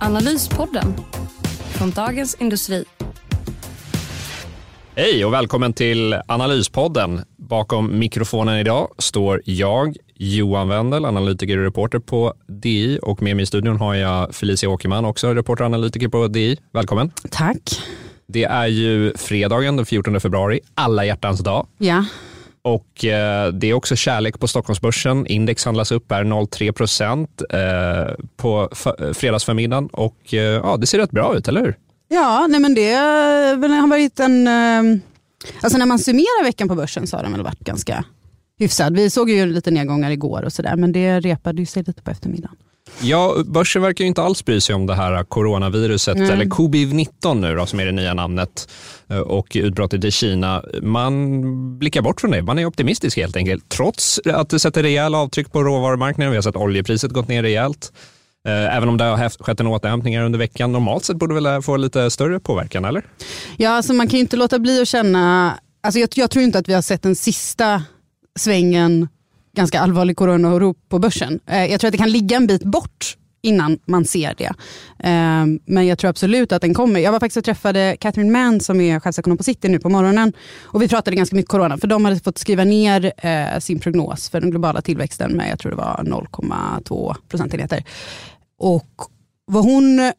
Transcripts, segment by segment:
Analyspodden från Dagens Industri. Hej och välkommen till Analyspodden. Bakom mikrofonen idag står jag, Johan Wendel, analytiker och reporter på DI och med mig i studion har jag Felicia Åkerman, också reporter och analytiker på DI. Välkommen. Tack. Det är ju fredagen den 14 februari, alla hjärtans dag. Ja. Och eh, det är också kärlek på Stockholmsbörsen. Index handlas upp här 0,3 procent eh, på fredagsförmiddagen och eh, ja, det ser rätt bra ut, eller hur? Ja, nej men det har varit en... Eh, alltså när man summerar veckan på börsen så har den väl varit ganska hyfsad. Vi såg ju lite nedgångar igår och sådär, men det repade ju sig lite på eftermiddagen. Ja, börsen verkar ju inte alls bry sig om det här coronaviruset, mm. eller covid-19 nu då, som är det nya namnet, eh, och utbrottet i Kina. Man blickar bort från det. Man är optimistisk helt enkelt, trots att det sätter rejäla avtryck på råvarumarknaden. Vi har sett oljepriset gått ner rejält. Eh, även om det har skett en återhämtning under veckan. Normalt sett borde väl få lite större påverkan, eller? Ja, alltså man kan ju inte låta bli att känna... Alltså jag, jag tror inte att vi har sett den sista svängen ganska allvarlig coronaoro på börsen. Eh, jag tror att det kan ligga en bit bort innan man ser det. Eh, men jag tror absolut att den kommer. Jag var faktiskt och träffade Catherine Mann som är chefsekonom på City nu på morgonen. Och vi pratade ganska mycket corona, för de hade fått skriva ner eh, sin prognos för den globala tillväxten med, jag tror det var 0,2 procentenheter. Och vad hon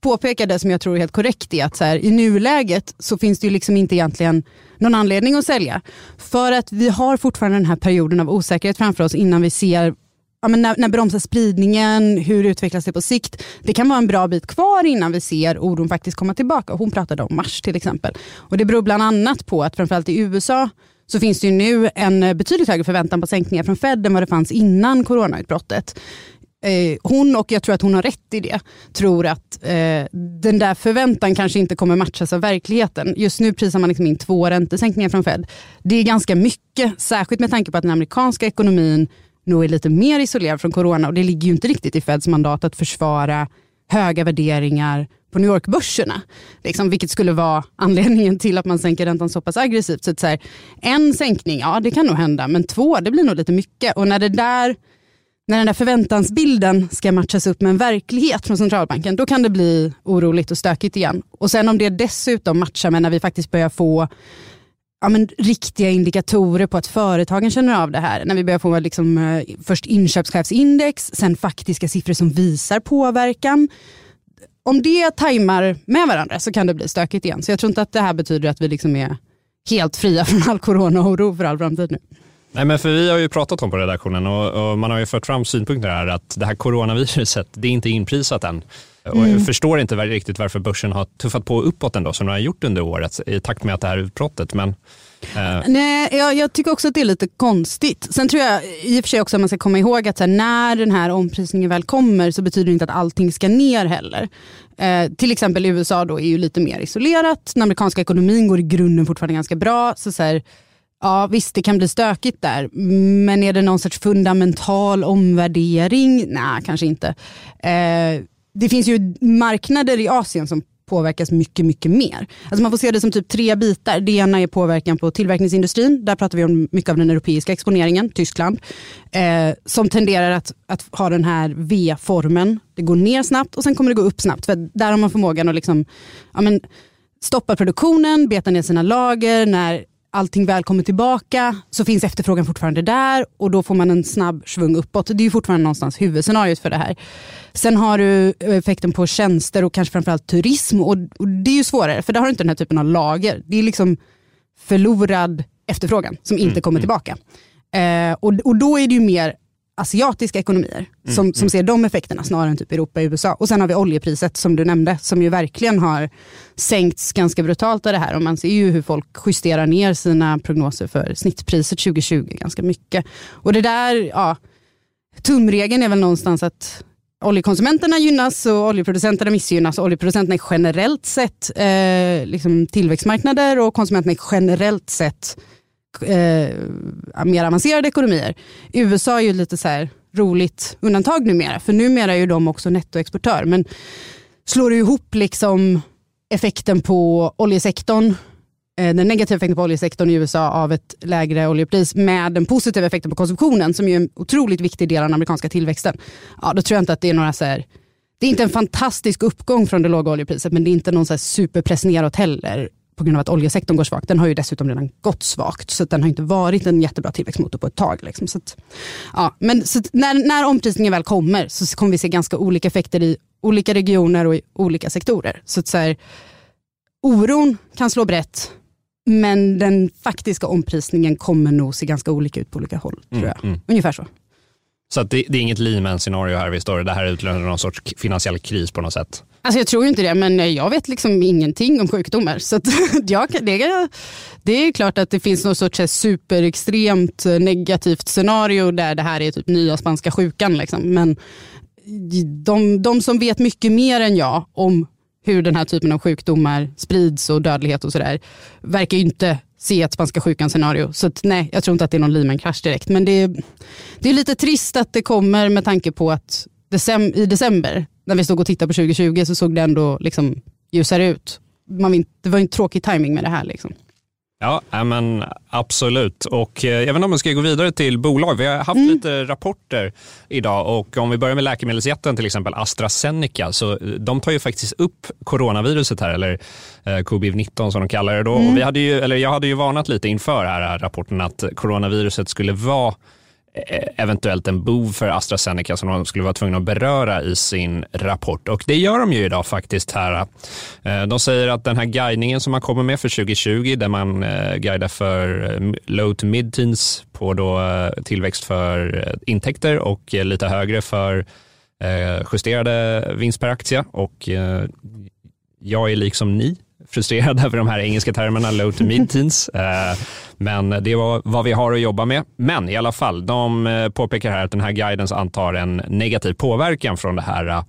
påpekade, som jag tror är helt korrekt, är att så här, i nuläget så finns det ju liksom inte egentligen någon anledning att sälja. För att vi har fortfarande den här perioden av osäkerhet framför oss innan vi ser ja, men när, när bromsar spridningen, hur utvecklas det på sikt? Det kan vara en bra bit kvar innan vi ser oron faktiskt komma tillbaka. Hon pratade om mars till exempel. Och Det beror bland annat på att framförallt i USA så finns det ju nu en betydligt högre förväntan på sänkningar från Fed än vad det fanns innan coronautbrottet eh, hon, och jag tror att hon har rätt i det, tror att eh, den där förväntan kanske inte kommer matchas av verkligheten. Just nu prisar man liksom in två räntesänkningar från Fed. Det är ganska mycket, särskilt med tanke på att den amerikanska ekonomin nog är lite mer isolerad från corona och det ligger ju inte riktigt i Feds mandat att försvara höga värderingar på New York-börserna. Liksom, vilket skulle vara anledningen till att man sänker räntan så pass aggressivt. Så, så här, en sänkning, ja det kan nog hända, men två, det blir nog lite mycket. Och när det där när den där förväntansbilden ska matchas upp med en verklighet från centralbanken, då kan det bli oroligt och stökigt igen. Och sen om det dessutom matchar med när vi faktiskt börjar få ja, men, riktiga indikatorer på att företagen känner av det här. När vi börjar få liksom, eh, först inköpschefsindex, sen faktiska siffror som visar påverkan. Om det tajmar med varandra så kan det bli stökigt igen. Så jag tror inte att det här betyder att vi liksom är helt fria från all corona-oro för all framtid nu. Nej, men för vi har ju pratat om på redaktionen och, och, man har ju fört fram synpunkter här att det här coronaviruset, det är inte inprisat än. Och jag mm. förstår inte riktigt varför börsen har tuffat på uppåt ändå som den har gjort under året i takt med att det här utbrottet. Men, eh. Nej, jag, jag, tycker också att det är lite konstigt. Sen tror jag i och för sig också att man ska komma ihåg att här, när den här omprisningen väl kommer så betyder det inte att allting ska ner heller. Eh, till exempel USA då är ju lite mer isolerat. Den amerikanska ekonomin går i grunden fortfarande ganska bra. Så, så här, Ja visst, det kan bli stökigt där. Men är det någon sorts fundamental omvärdering? Nej, kanske inte. Eh, det finns ju marknader i Asien som påverkas mycket, mycket mer. Alltså man får se det som typ tre bitar. Det ena är påverkan på tillverkningsindustrin. Där pratar vi om mycket av den europeiska exponeringen, Tyskland. Eh, som tenderar att, att ha den här V-formen. Det går ner snabbt och sen kommer det gå upp snabbt. För där har man förmågan att liksom, ja men, stoppa produktionen, beta ner sina lager. När allting väl kommer tillbaka så finns efterfrågan fortfarande där och då får man en snabb svung uppåt. Det är ju fortfarande någonstans huvudscenariot för det här. Sen har du effekten på tjänster och kanske framförallt turism och, och det är ju svårare för där har du inte den här typen av lager. Det är liksom förlorad efterfrågan som inte mm. kommer mm. tillbaka. Eh, och, och då är det ju mer asiatiska ekonomier mm, som, som mm. ser de effekterna snarare än typ Europa och USA. Och sen har vi oljepriset som du nämnde som ju verkligen har sänkts ganska brutalt av det här och man ser ju hur folk justerar ner sina prognoser för snittpriset 2020 ganska mycket. Och det där, ja, tumregeln är väl någonstans att oljekonsumenterna gynnas och oljeproducenterna missgynnas. Oljeproducenterna är generellt sett eh, liksom tillväxtmarknader och konsumenterna är generellt sett eh, mer avancerade ekonomier. USA är ju lite så här roligt undantag numera, för numera är ju de också nettoexportör. Men slår du ihop liksom effekten på oljesektorn Eh, den negativa effekten på oljesektorn i USA av ett lägre oljepris med den positiva effekten på konsumtionen som är en otroligt viktig del av den amerikanska tillväxten. Ja, då tror jag inte att det är några så här, det är inte en fantastisk uppgång från det låga oljepriset men det är inte någon så här superpress neråt heller på grund av att oljesektorn går svagt. Den har ju dessutom redan gått svagt så den har inte varit en jättebra tillväxtmotor på ett tag. Liksom. Så att, ja, men så när, när omprisningen väl kommer så kommer vi se ganska olika effekter i olika regioner och i olika sektorer. Så, att så här, oron kan slå brett men den faktiska omprisningen kommer nog se ganska olika ut på olika håll. tror jag. Mm, mm. Ungefär så. Så det, det, är inget Lehman-scenario här vi står Det här utlöser någon sorts finansiell kris på något sätt? Alltså jag tror inte det, men jag vet liksom ingenting om sjukdomar. Så jag, det, det är klart att det finns något sorts superextremt eh, negativt scenario där det här är typ nya spanska sjukan. Liksom. Men de, de som vet mycket mer än jag om hur den här typen av sjukdomar sprids och dödlighet och sådär, verkar ju inte se ett spanska sjukan-scenario. Så att, nej, jag tror inte att det är någon Lehman-krasch direkt. Men det det är lite trist att det kommer med tanke på att decem i december, när vi stod och tittade på 2020, så såg det ändå liksom ljusare ut. Man, det var en tråkig timing med det här. Liksom. Ja, men absolut. Och eh, jag vet inte om vi ska gå vidare till bolag. Vi har haft mm. lite rapporter idag och om vi börjar med läkemedelsjätten till exempel AstraZeneca, så eh, de tar ju faktiskt upp coronaviruset här, eller eh, covid-19 som de kallar det då. Mm. Och vi hade ju, eller jag hade ju varnat lite inför här rapporten att coronaviruset skulle vara Eh, eventuellt en bov för AstraZeneca som de skulle vara tvungna att beröra i sin rapport. Och det gör de ju idag faktiskt här. Eh, de säger att den här guidningen som man kommer med för 2020 där man eh, guidar för low to mid-teens på då tillväxt för intäkter och lite högre för justerade vinst per aktie. Och jag är liksom ni frustrerad över de här engelska termerna, low to mid-teens. Eh, men det var vad vi har att jobba med. Men i alla fall, de eh, påpekar här att den här guidens antar en negativ påverkan från det här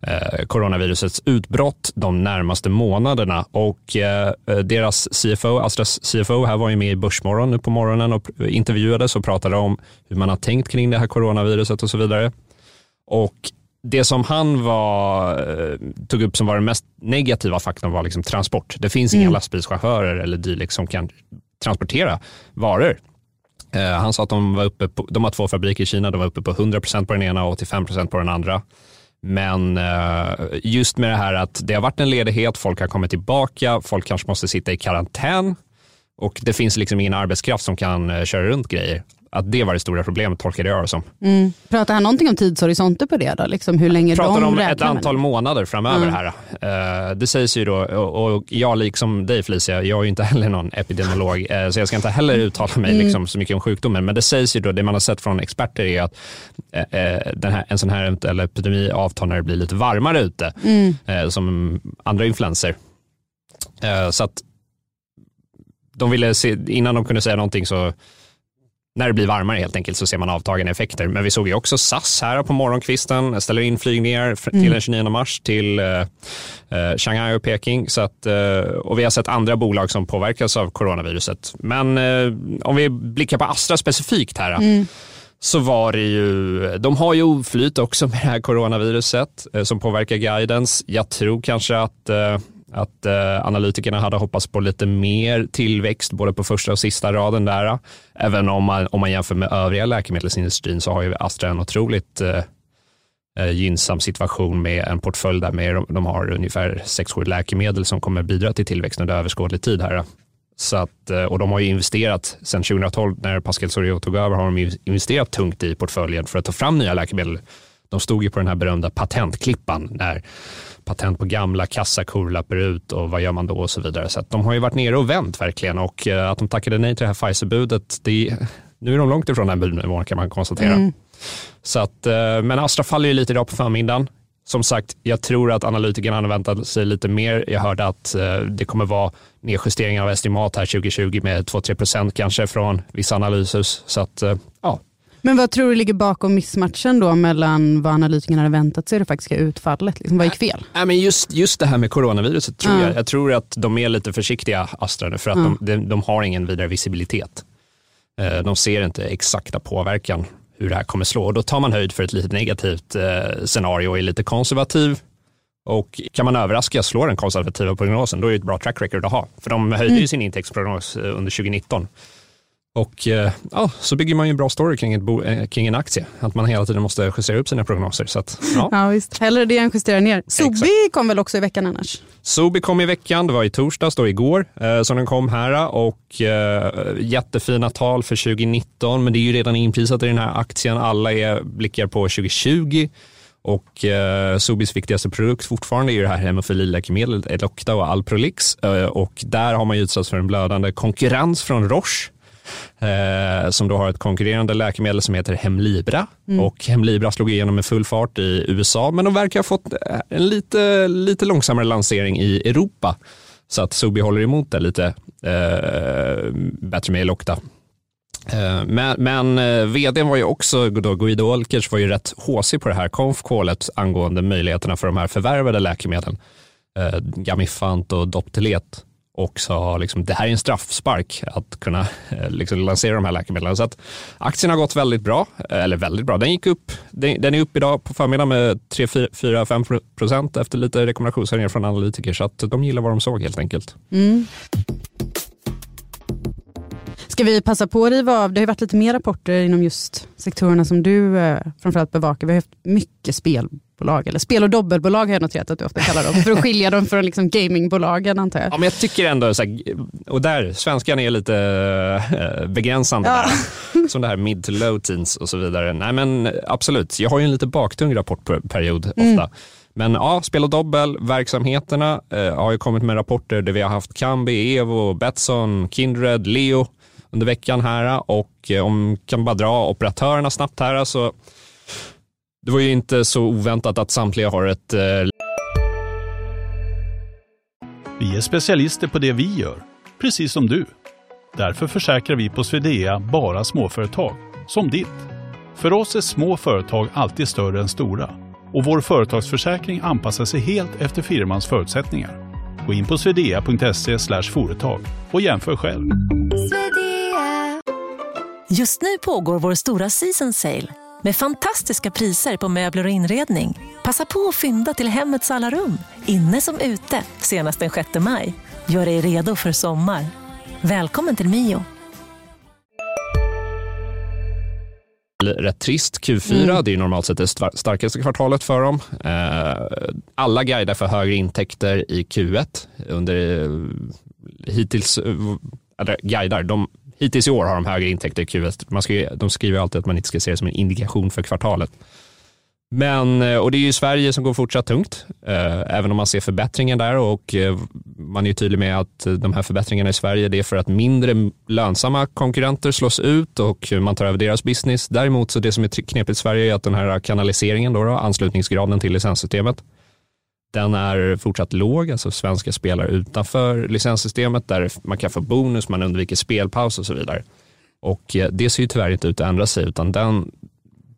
eh, coronavirusets utbrott de närmaste månaderna. Och deras CFO, Astras CFO, här var ju med i Börsmorgon nu på morgonen och intervjuades och pratade om hur man har tänkt kring det här coronaviruset och så vidare. Och det som han var, eh, tog upp som var den mest negativa faktorn var liksom transport. Det finns mm. inga lastbilschaufförer eller dylikt som kan transportera varor. Eh, han sa att de, var uppe på, de har två fabriker i Kina, de var uppe på 100% på den ena och 85% på den andra. Men eh, just med det här att det har varit en ledighet, folk har kommit tillbaka, folk kanske måste sitta i karantän och det finns liksom ingen arbetskraft som kan köra runt grejer att det var det stora problemet, tolkade jag det som. Mm. Pratar han någonting om tidshorisonter på det? Då? Liksom hur länge Pratar de om ett antal månader framöver mm. här. Uh, det sägs ju då, och, jag liksom dig Felicia, jag är ju inte heller någon epidemiolog, uh, så jag ska inte heller uttala mig mm. liksom, så mycket om sjukdomen, men det sägs ju då, det man har sett från experter är att uh, den här, en sån här epidemi avtar när det blir lite varmare ute, mm. som andra influenser. så att de ville se, innan de kunde säga någonting så när det blir varmare helt enkelt så ser man avtagande effekter. Men vi såg ju också SAS här på morgonkvisten, ställer in flygningar till mm. den 29 mars till eh, eh, Shanghai och Peking. Så att, eh, och vi har sett andra bolag som påverkas av coronaviruset. Men eh, om vi blickar på Astra specifikt här. Mm. så var det ju, de har ju oflyt också med det här coronaviruset eh, som påverkar guidance. Jag tror kanske att eh, att eh, analytikerna hade hoppats på lite mer tillväxt både på första och sista raden där. Även om man, om man jämför med övriga läkemedelsindustrin så har ju Astra en otroligt eh, eh gynnsam situation med en portfölj där med, de har ungefär 6-7 läkemedel som kommer bidra till tillväxt under överskådlig tid här. Så att, eh, och de har ju investerat sedan 2012 när Pascal Soriot tog över har de investerat tungt i portföljen för att ta fram nya läkemedel. De stod ju på den här berömda patentklippan när patent på gamla kassakor löper ut och vad gör man då och så vidare. Så de har ju varit nere och vänt verkligen och eh, att de tackade nej till det här Pfizer-budet, nu är de långt ifrån den budnivån kan man konstatera. Mm. Så att, eh, men Astra faller ju lite idag på förmiddagen. Som sagt, jag tror att analytikerna hade väntat sig lite mer. Jag hörde att eh, det kommer vara nedjusteringar av estimat här 2020 med 2-3 procent kanske från vissa analyshus. Så att, ja, Men vad tror du ligger bakom missmatchen då mellan vad analytikerna hade väntat sig och det faktiska utfallet? Liksom, vad gick fel? Nej, men just, just det här med coronaviruset tror Ja. jag. Jag tror att de är lite försiktiga, Astra, nu, för att Ja. de, de, de har ingen vidare visibilitet. Eh, De ser inte exakta påverkan, hur det här kommer slå. Och då tar man höjd för ett lite negativt eh, scenario och är lite konservativ. Och kan man överraska slå den konservativa prognosen, då är det ett bra track record att ha. För de höjde ju sin intäktsprognos eh, under 2019. Och eh, ja, så bygger man ju en bra story kring, ett eh, kring en aktie. Att man hela tiden måste justera upp sina prognoser. Så att, ja. Ja, visst. Hellre det än justera ner. Sobi Exakt. kom väl också i veckan annars? Sobi kom i veckan, det var i torsdags då igår eh, som den kom här och eh, jättefina tal för 2019 men det är ju redan inprisat i den här aktien. Alla är blickar på 2020 och eh, Sobis viktigaste produkt fortfarande är ju det här hemofililäkemedlet Elocta och Alprolix eh, och där har man ju utsatts för en blödande konkurrens från Roche eh, som då har ett konkurrerande läkemedel som heter Hemlibra. Och Hemlibra slog igenom med full fart i USA, men de verkar ha fått eh, en lite, lite långsammare lansering i Europa. Så att Sobi håller emot det lite eh, bättre med Elocta. Eh, Men, men vdn var ju också, då, Guido Olkers var ju rätt håsig på det här konf-callet angående möjligheterna för de här förvärvade läkemedlen, Gamifant och Doptelet och sa liksom, det här är en straffspark att kunna eh, liksom, lansera de här läkemedlen. Så att aktien har gått väldigt bra, eh, eller väldigt bra. Den gick upp, den, den är upp idag på förmiddagen med 3-4-5 procent efter lite rekommendationshöjningar från analytiker. Så att de gillar vad de såg helt enkelt. Mm. Ska vi passa på att riva av? Det har ju varit lite mer rapporter inom just sektorerna som du eh, framförallt bevakar. Vi har haft mycket spel spelbolag, eller spel och dobbelbolag har jag noterat att du ofta kallar dem, för att skilja dem från liksom gamingbolagen antar jag. Ja, men jag tycker ändå, så här, och där, svenskan är lite eh, begränsande Ja. där, som det här mid to low teens och så vidare. Nej men absolut, jag har ju en lite baktung rapportperiod ofta. Men ja, spel och dobbel, verksamheterna eh, har ju kommit med rapporter där vi har haft Kambi, Evo, Betsson, Kindred, Leo under veckan här och eh, om kan bara dra operatörerna snabbt här så det var ju inte så oväntat att samtliga har ett eh, Vi är specialister på det vi gör, precis som du. Därför försäkrar vi på Swedea bara småföretag, som ditt. För oss är små företag alltid större än stora och vår företagsförsäkring anpassar sig helt efter firmans förutsättningar. Gå in på swedea.se företag och jämför själv. Just nu pågår vår stora season sale med fantastiska priser på möbler och inredning. Passa på att fynda till hemmets alla rum, inne som ute, senast den 6 maj. Gör dig redo för sommar. Välkommen till Mio. rätt trist. Q4, det är normalt sett det sta- starkaste kvartalet för dem. Eh, alla guidar för högre intäkter i Q1 under eh, hittills, eh, eller guidar, de, hittills i år har de högre intäkter i Q1. Man ska, de skriver alltid att man inte ska se det som en indikation för kvartalet. Men, eh, och det är ju Sverige som går fortsatt tungt, eh, även om man ser förbättringen där och eh, man är ju tydlig med att de här förbättringarna i Sverige det är för att mindre lönsamma konkurrenter slås ut och man tar över deras business. Däremot så det som är knepigt i Sverige är att den här kanaliseringen, då, då, anslutningsgraden till licenssystemet, den är fortsatt låg, alltså svenska spelare utanför licenssystemet där man kan få bonus, man undviker spelpaus och så vidare. Och eh, det ser ju tyvärr inte ut att ändra sig utan den,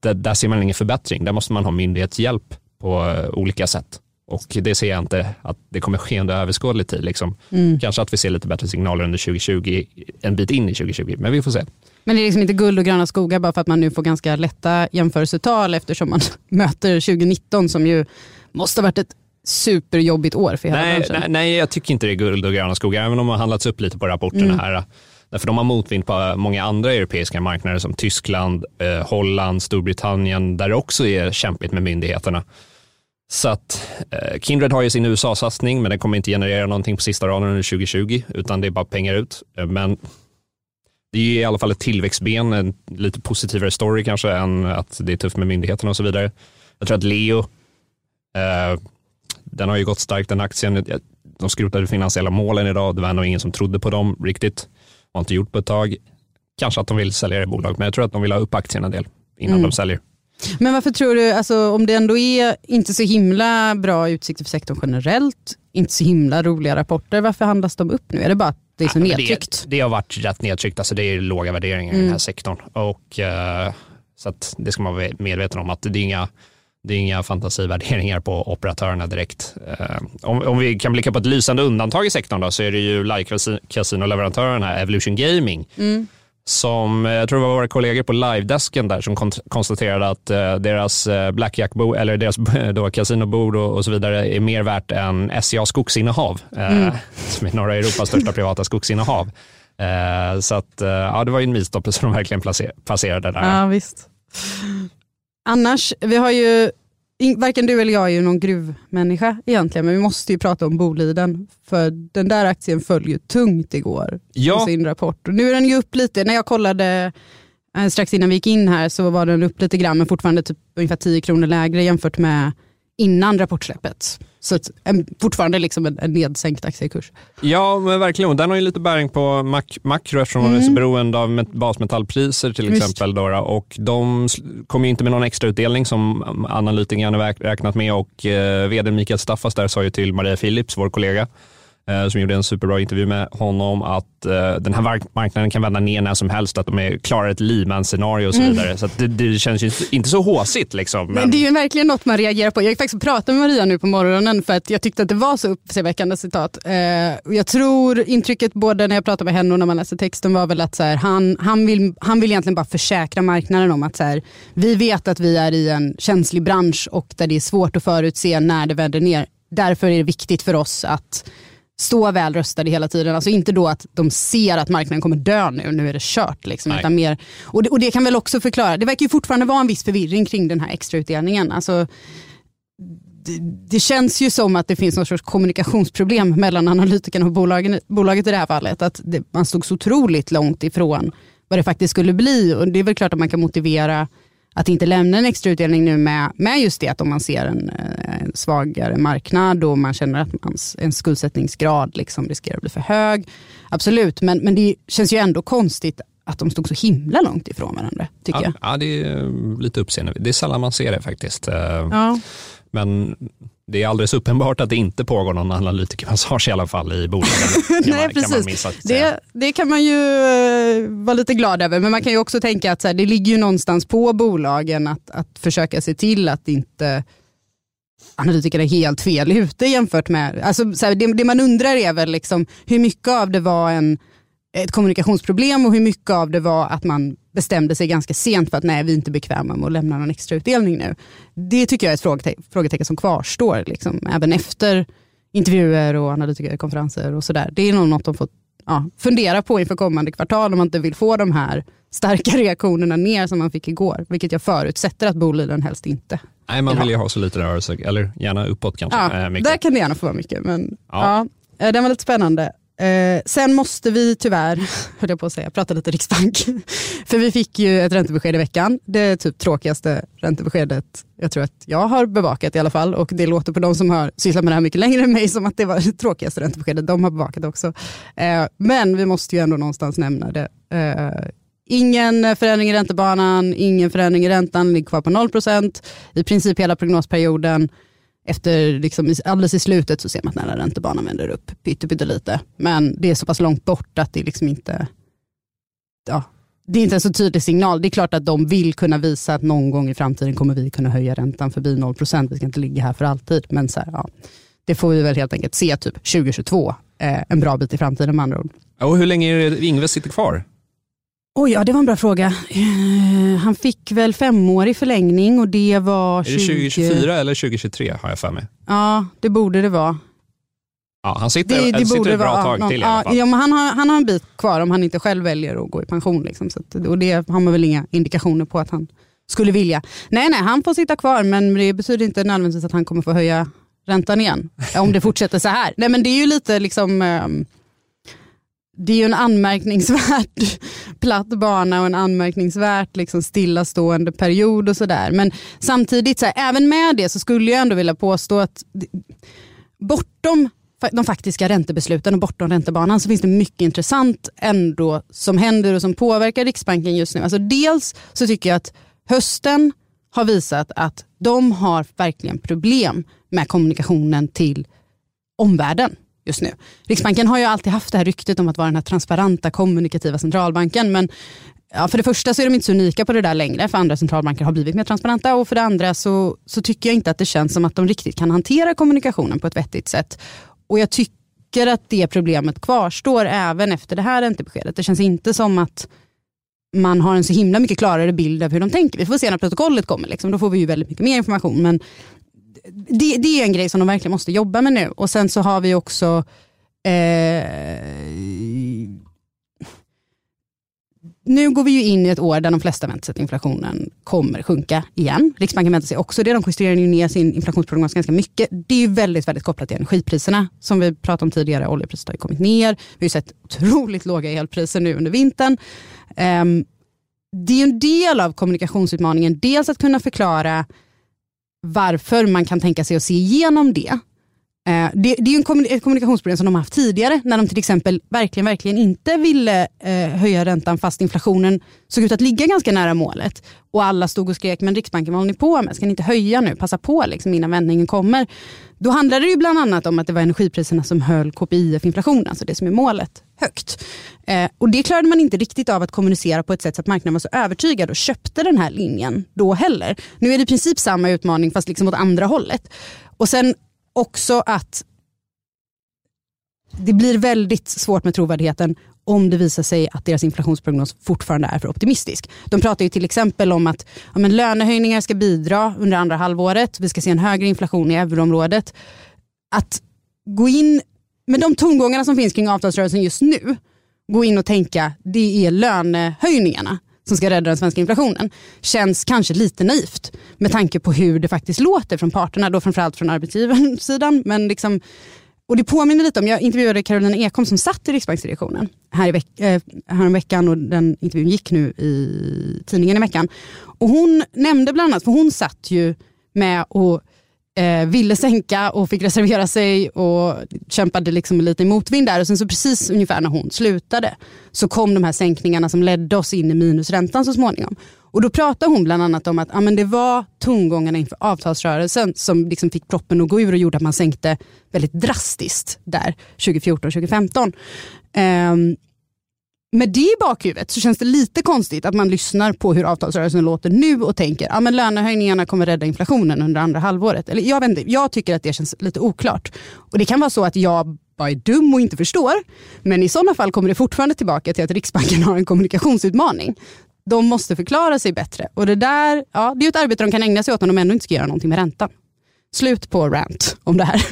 där, där ser man ingen förbättring. Där måste man ha myndighetshjälp på eh, olika sätt. Och det ser jag inte att det kommer ske under överskådlig tid. Liksom. Kanske att vi ser lite bättre signaler under 2020, en bit in i 2020, men vi får se. Men det är liksom inte guld och gröna skogar bara för att man nu får ganska lätta jämförelsetal eftersom man möter 2019 som ju måste ha varit ett superjobbigt år för hela Nej, branschen. nej, nej, jag tycker inte det är guld och gröna skogar, även om de har handlats upp lite på rapporterna här. Därför de har motvind på många andra europeiska marknader som Tyskland, eh, Holland, Storbritannien, där det också är kämpigt med myndigheterna. Så att eh, Kindred har ju sin USA-satsning, men den kommer inte generera någonting på sista raden under 2020, utan det är bara pengar ut. Eh, Men det är ju i alla fall ett tillväxtben, en lite positivare story kanske än att det är tufft med myndigheterna och så vidare. Jag tror att Leo, eh, den har ju gått starkt den aktien. De skrotade finansiella målen idag. Det var nog ingen som trodde på dem riktigt. Har inte gjort på ett tag. Kanske att de vill sälja det bolaget, men jag tror att de vill ha upp aktien en del innan de säljer. Men varför tror du, alltså, om det ändå är inte så himla bra utsikter för sektorn generellt, inte så himla roliga rapporter, varför handlas de upp nu? Är det bara att det är så Ja, nedtryckt? Det, det har varit rätt nedtryckt, alltså det är låga värderingar i den här sektorn. Och, eh, Så det ska man vara medveten om att det är inga, det är inga fantasivärderingar på operatörerna direkt. Eh, om, om, vi kan blicka på ett lysande undantag i sektorn då, så är det ju live-casino-leverantören Evolution Gaming. Mm som, eh, jag tror det var våra kollegor på live-desken där som konstaterade att eh, deras blackjack-bord, eller deras då, kasinobord och, och, så vidare är mer värt än SCA skogsinnehav, mm. eh, som är norra Europas största privata skogsinnehav. Eh, så att, ja, det var ju en milstolpe som de verkligen passerade där. Ja, visst. Annars, vi har ju varken du eller jag är ju någon gruvmänniska egentligen, men vi måste ju prata om Boliden. För den där aktien föll ju tungt igår ja. på sin rapport. Och nu är den ju upp lite. När jag kollade eh, strax innan vi gick in här så var den upp lite grann, men fortfarande typ ungefär 10 kronor lägre jämfört med innan rapportsläppet. Så en, fortfarande liksom en, en nedsänkt aktiekurs. Ja, men verkligen. Den har ju lite bäring på mak makro eftersom mm. man är så beroende av basmetallpriser till Just. exempel. Då, och de kommer inte med någon extra utdelning som analytikerna räknat med och eh, vd Mikael Staffas där sa ju till Maria Philips, vår kollega, som gjorde en superbra intervju med honom, att eh, den här marknaden kan vända ner när som helst, att de är klarar ett Lehman-scenario och så mm. vidare. Mm. Så det, det, känns ju inte så håsigt. Liksom, men... men... det är ju verkligen något man reagerar på. Jag faktiskt pratat med Maria nu på morgonen för att jag tyckte att det var så uppseendeväckande citat. Eh, jag tror intrycket både när jag pratade med henne och när man läste texten var väl att så här, han, han, vill, han vill egentligen bara försäkra marknaden om att så här, vi vet att vi är i en känslig bransch och där det är svårt att förutse när det vänder ner. Därför är det viktigt för oss att stå väl röstade hela tiden. Alltså inte då att de ser att marknaden kommer dö nu, nu är det kört. Liksom, utan mer, och, det, och det kan väl också förklara, det verkar ju fortfarande vara en viss förvirring kring den här extrautdelningen. Alltså, det, det, känns ju som att det finns någon sorts kommunikationsproblem mellan analytikerna och bolagen, bolaget i det här fallet. Att det, man stod så otroligt långt ifrån vad det faktiskt skulle bli. Och det är väl klart att man kan motivera att inte lämna en extrautdelning nu med, med just det att om man ser en, eh, en svagare marknad och man känner att mans, en skuldsättningsgrad liksom riskerar att bli för hög. Absolut, men, men det känns ju ändå konstigt att de stod så himla långt ifrån varandra. Tycker ja, jag. ja, det är lite uppseende. Det är sällan man ser det faktiskt. Eh, ja. Men det är alldeles uppenbart att det inte pågår någon analytikermassage i alla fall i bolagen. Nej, man, precis. Kan det, det, kan man ju uh, vara lite glad över, men man kan ju också tänka att så här, det ligger ju någonstans på bolagen att, att försöka se till att inte analytikerna är helt fel ute jämfört med... Alltså, så här, det, det, man undrar är väl liksom, hur mycket av det var en, ett kommunikationsproblem och hur mycket av det var att man bestämde sig ganska sent för att nej, vi är inte bekväma med att lämna någon extra utdelning nu. Det tycker jag är ett frågete frågetecken som kvarstår, liksom, även efter intervjuer och analytikerkonferenser och sådär. Det är nog något de får ja, fundera på inför kommande kvartal om man inte vill få de här starka reaktionerna ner som man fick igår, vilket jag förutsätter att Boliden helst inte Nej, man vill ju ha så lite rörelse, eller gärna uppåt kanske. Ja, äh, där kan det gärna få vara mycket, men ja. ja. den var lite spännande. Eh, sen måste vi tyvärr, höll jag på att säga, prata lite Riksbank. För vi fick ju ett räntebesked i veckan. Det är typ tråkigaste räntebeskedet jag tror att jag har bevakat i alla fall. Och det låter på de som har sysslat med det här mycket längre än mig som att det var det tråkigaste räntebeskedet de har bevakat också. Eh, men vi måste ju ändå någonstans nämna det. Eh, ingen förändring i räntebanan, ingen förändring i räntan, ligger kvar på 0% i princip hela prognosperioden efter, liksom, alldeles i slutet så ser man att den här räntebanan vänder upp pyttelite. Men det är så pass långt bort att det liksom inte ja, det är inte en så tydlig signal. Det är klart att de vill kunna visa att någon gång i framtiden kommer vi kunna höja räntan förbi 0% Vi ska inte ligga här för alltid. Men så här, ja, det får vi väl helt enkelt se typ 2022, eh, en bra bit i framtiden med andra ord. Och hur länge är det Ingves sitter kvar? Oj, ja det var en bra fråga. Uh, han fick väl femårig förlängning och det var... Är 20... det 2024 eller 2023 har jag för mig? Ja, det borde det vara. Ja, han sitter, det, det sitter ett bra tag någon, till i alla fall. Ja, men han, har, han har en bit kvar om han inte själv väljer att gå i pension. Liksom, så att, och det har man väl inga indikationer på att han skulle vilja. Nej, nej, han får sitta kvar men det betyder inte nödvändigtvis att han kommer få höja räntan igen. Om det fortsätter så här. Nej, men det är ju lite liksom... Um, det är ju en anmärkningsvärt platt bana och en anmärkningsvärt liksom stillastående period och sådär. Men samtidigt, så här, även med det så skulle jag ändå vilja påstå att bortom de faktiska räntebesluten och bortom räntebanan så finns det mycket intressant ändå som händer och som påverkar Riksbanken just nu. Alltså dels så tycker jag att hösten har visat att de har verkligen problem med kommunikationen till omvärlden just nu. Riksbanken har ju alltid haft det här ryktet om att vara den här transparenta kommunikativa centralbanken men Ja, för det första så är de inte så unika på det där längre, för andra centralbanker har blivit mer transparenta och för det andra så, så tycker jag inte att det känns som att de riktigt kan hantera kommunikationen på ett vettigt sätt. Och jag tycker att det problemet kvarstår även efter det här räntebeskedet. Det känns inte som att man har en så himla mycket klarare bild av hur de tänker. Vi får se när protokollet kommer, liksom. då får vi ju väldigt mycket mer information. Men det, det är en grej som de verkligen måste jobba med nu. Och sen så har vi också eh, nu går vi ju in i ett år där de flesta väntar sig att inflationen kommer sjunka igen. Riksbanken väntar sig också det. De justerar ju ner sin inflationsprognos ganska mycket. Det är ju väldigt, väldigt kopplat till energipriserna. Som vi pratade om tidigare, oljepriset har ju kommit ner. Vi har ju sett otroligt låga elpriser nu under vintern. Ehm, det är en del av kommunikationsutmaningen. Dels att kunna förklara varför man kan tänka sig att se igenom det. Eh, det, det, är en ett kommunikationsproblem som de har haft tidigare när de till exempel verkligen, verkligen inte ville eh, höja räntan fast inflationen såg ut att ligga ganska nära målet. Och alla stod och skrek, men Riksbanken vad håller ni på med? Ska ni inte höja nu? Passa på liksom, innan vändningen kommer. Då handlade det ju bland annat om att det var energipriserna som höll KPIF-inflationen, alltså det som är målet, högt. Eh, och det klarade man inte riktigt av att kommunicera på ett sätt så att marknaden var så övertygad och köpte den här linjen då heller. Nu är det i princip samma utmaning fast liksom åt andra hållet. Och sen också att det blir väldigt svårt med trovärdigheten om det visar sig att deras inflationsprognos fortfarande är för optimistisk. De pratar ju till exempel om att ja, men lönehöjningar ska bidra under andra halvåret. Vi ska se en högre inflation i euroområdet. Att gå in med de tongångarna som finns kring avtalsrörelsen just nu, gå in och tänka det är lönehöjningarna som ska rädda den svenska inflationen känns kanske lite naivt med tanke på hur det faktiskt låter från parterna, då framförallt från arbetsgivarsidan. Men liksom, och det påminner lite om, jag intervjuade Carolina Ekholm som satt i Riksbanksdirektionen här i veck, eh, häromveckan och den intervjun gick nu i tidningen i veckan. Och hon nämnde bland annat, för hon satt ju med och eh, ville sänka och fick reservera sig och kämpade liksom lite i motvind där. Och sen så precis ungefär när hon slutade så kom de här sänkningarna som ledde oss in i minusräntan så småningom. Och då pratade hon bland annat om att ja, men det var tongångarna inför avtalsrörelsen som liksom fick proppen att gå ur och gjorde att man sänkte väldigt drastiskt där 2014-2015. Um, med det i bakhuvudet så känns det lite konstigt att man lyssnar på hur avtalsrörelsen låter nu och tänker att ja, lönehöjningarna kommer rädda inflationen under andra halvåret. Eller, jag, vet inte, jag tycker att det känns lite oklart. Och Det kan vara så att jag bara är dum och inte förstår. Men i sådana fall kommer det fortfarande tillbaka till att Riksbanken har en kommunikationsutmaning. De måste förklara sig bättre. Och Det där, ja, det är ett arbete de kan ägna sig åt om de ändå inte ska göra någonting med räntan. Slut på rant om det här.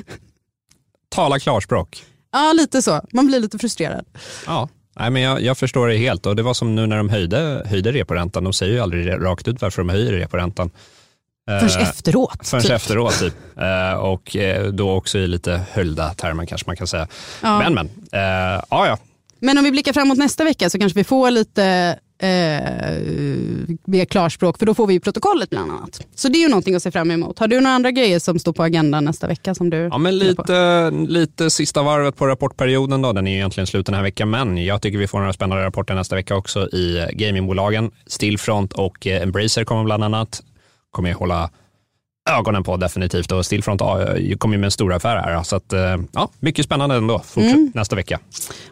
Tala klarspråk. Ja, lite så. Man blir lite frustrerad. Ja. Nej, men jag, jag, förstår det helt och det var som nu när de höjde, höjde reporäntan. De säger ju aldrig rakt ut varför de höjer reporäntan. Först eh, efteråt. Först typ. efteråt, typ. Eh, och eh, då också i lite höljda termer kanske man kan säga. Ja. Men men, eh, ja ja. Men om vi blickar framåt nästa vecka så kanske vi får lite eh, mer klarspråk, för då får vi ju protokollet bland annat. Så det är ju någonting att se fram emot. Har du några andra grejer som står på agendan nästa vecka? som du Ja, men lite, lite sista varvet på rapportperioden. Då. Den är ju egentligen slut den här veckan, men jag tycker vi får några spännande rapporter nästa vecka också i gamingbolagen. Stillfront och eh, Embracer kommer bland annat. Kommer jag hålla ögonen på definitivt och Stillfront kommer med en stor affär här. Så att, eh, ja, mycket spännande ändå. Fortsätt mm. nästa vecka.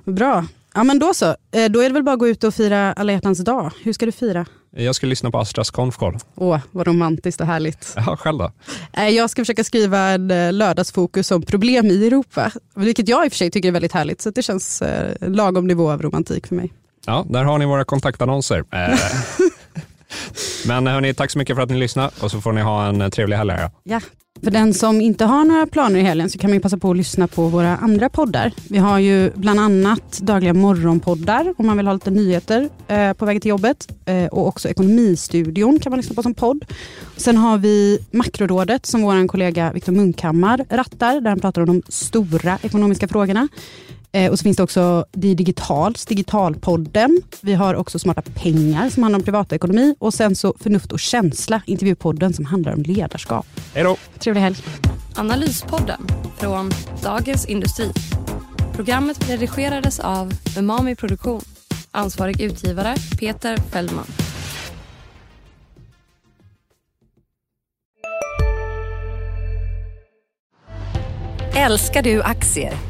Bra. Ja men då så. Eh, då är det väl bara att gå ut och fira alla hjärtans dag. Hur ska du fira? Jag ska lyssna på Astras konfkoll. Åh, vad romantiskt och härligt. Ja, själv då? Eh, jag ska försöka skriva en eh, lördagsfokus om problem i Europa. Vilket jag i och för sig tycker är väldigt härligt. Så det känns lagom nivå av romantik för mig. Ja, där har ni våra kontaktannonser. Men hörni, tack så mycket för att ni lyssnade och så får ni ha en trevlig helg. Ja, för den som inte har några planer i helgen så kan man passa på att lyssna på våra andra poddar. Vi har ju bland annat dagliga morgonpoddar om man vill ha lite nyheter eh, på väg till jobbet. Eh, och också Ekonomistudion kan man lyssna på som podd. Sen har vi Makrorådet som vår kollega Viktor Munkhammar rattar där han pratar om de stora ekonomiska frågorna. Eh, och så finns det också Di Digitals, Digitalpodden. Vi har också Smarta pengar som handlar om privatekonomi. Och sen så Förnuft och känsla, intervjupodden som handlar om ledarskap. Hej då! Trevlig helg. Analyspodden från Dagens Industri. Programmet redigerades av Umami Produktion. Ansvarig utgivare Peter Fellman. Älskar du aktier?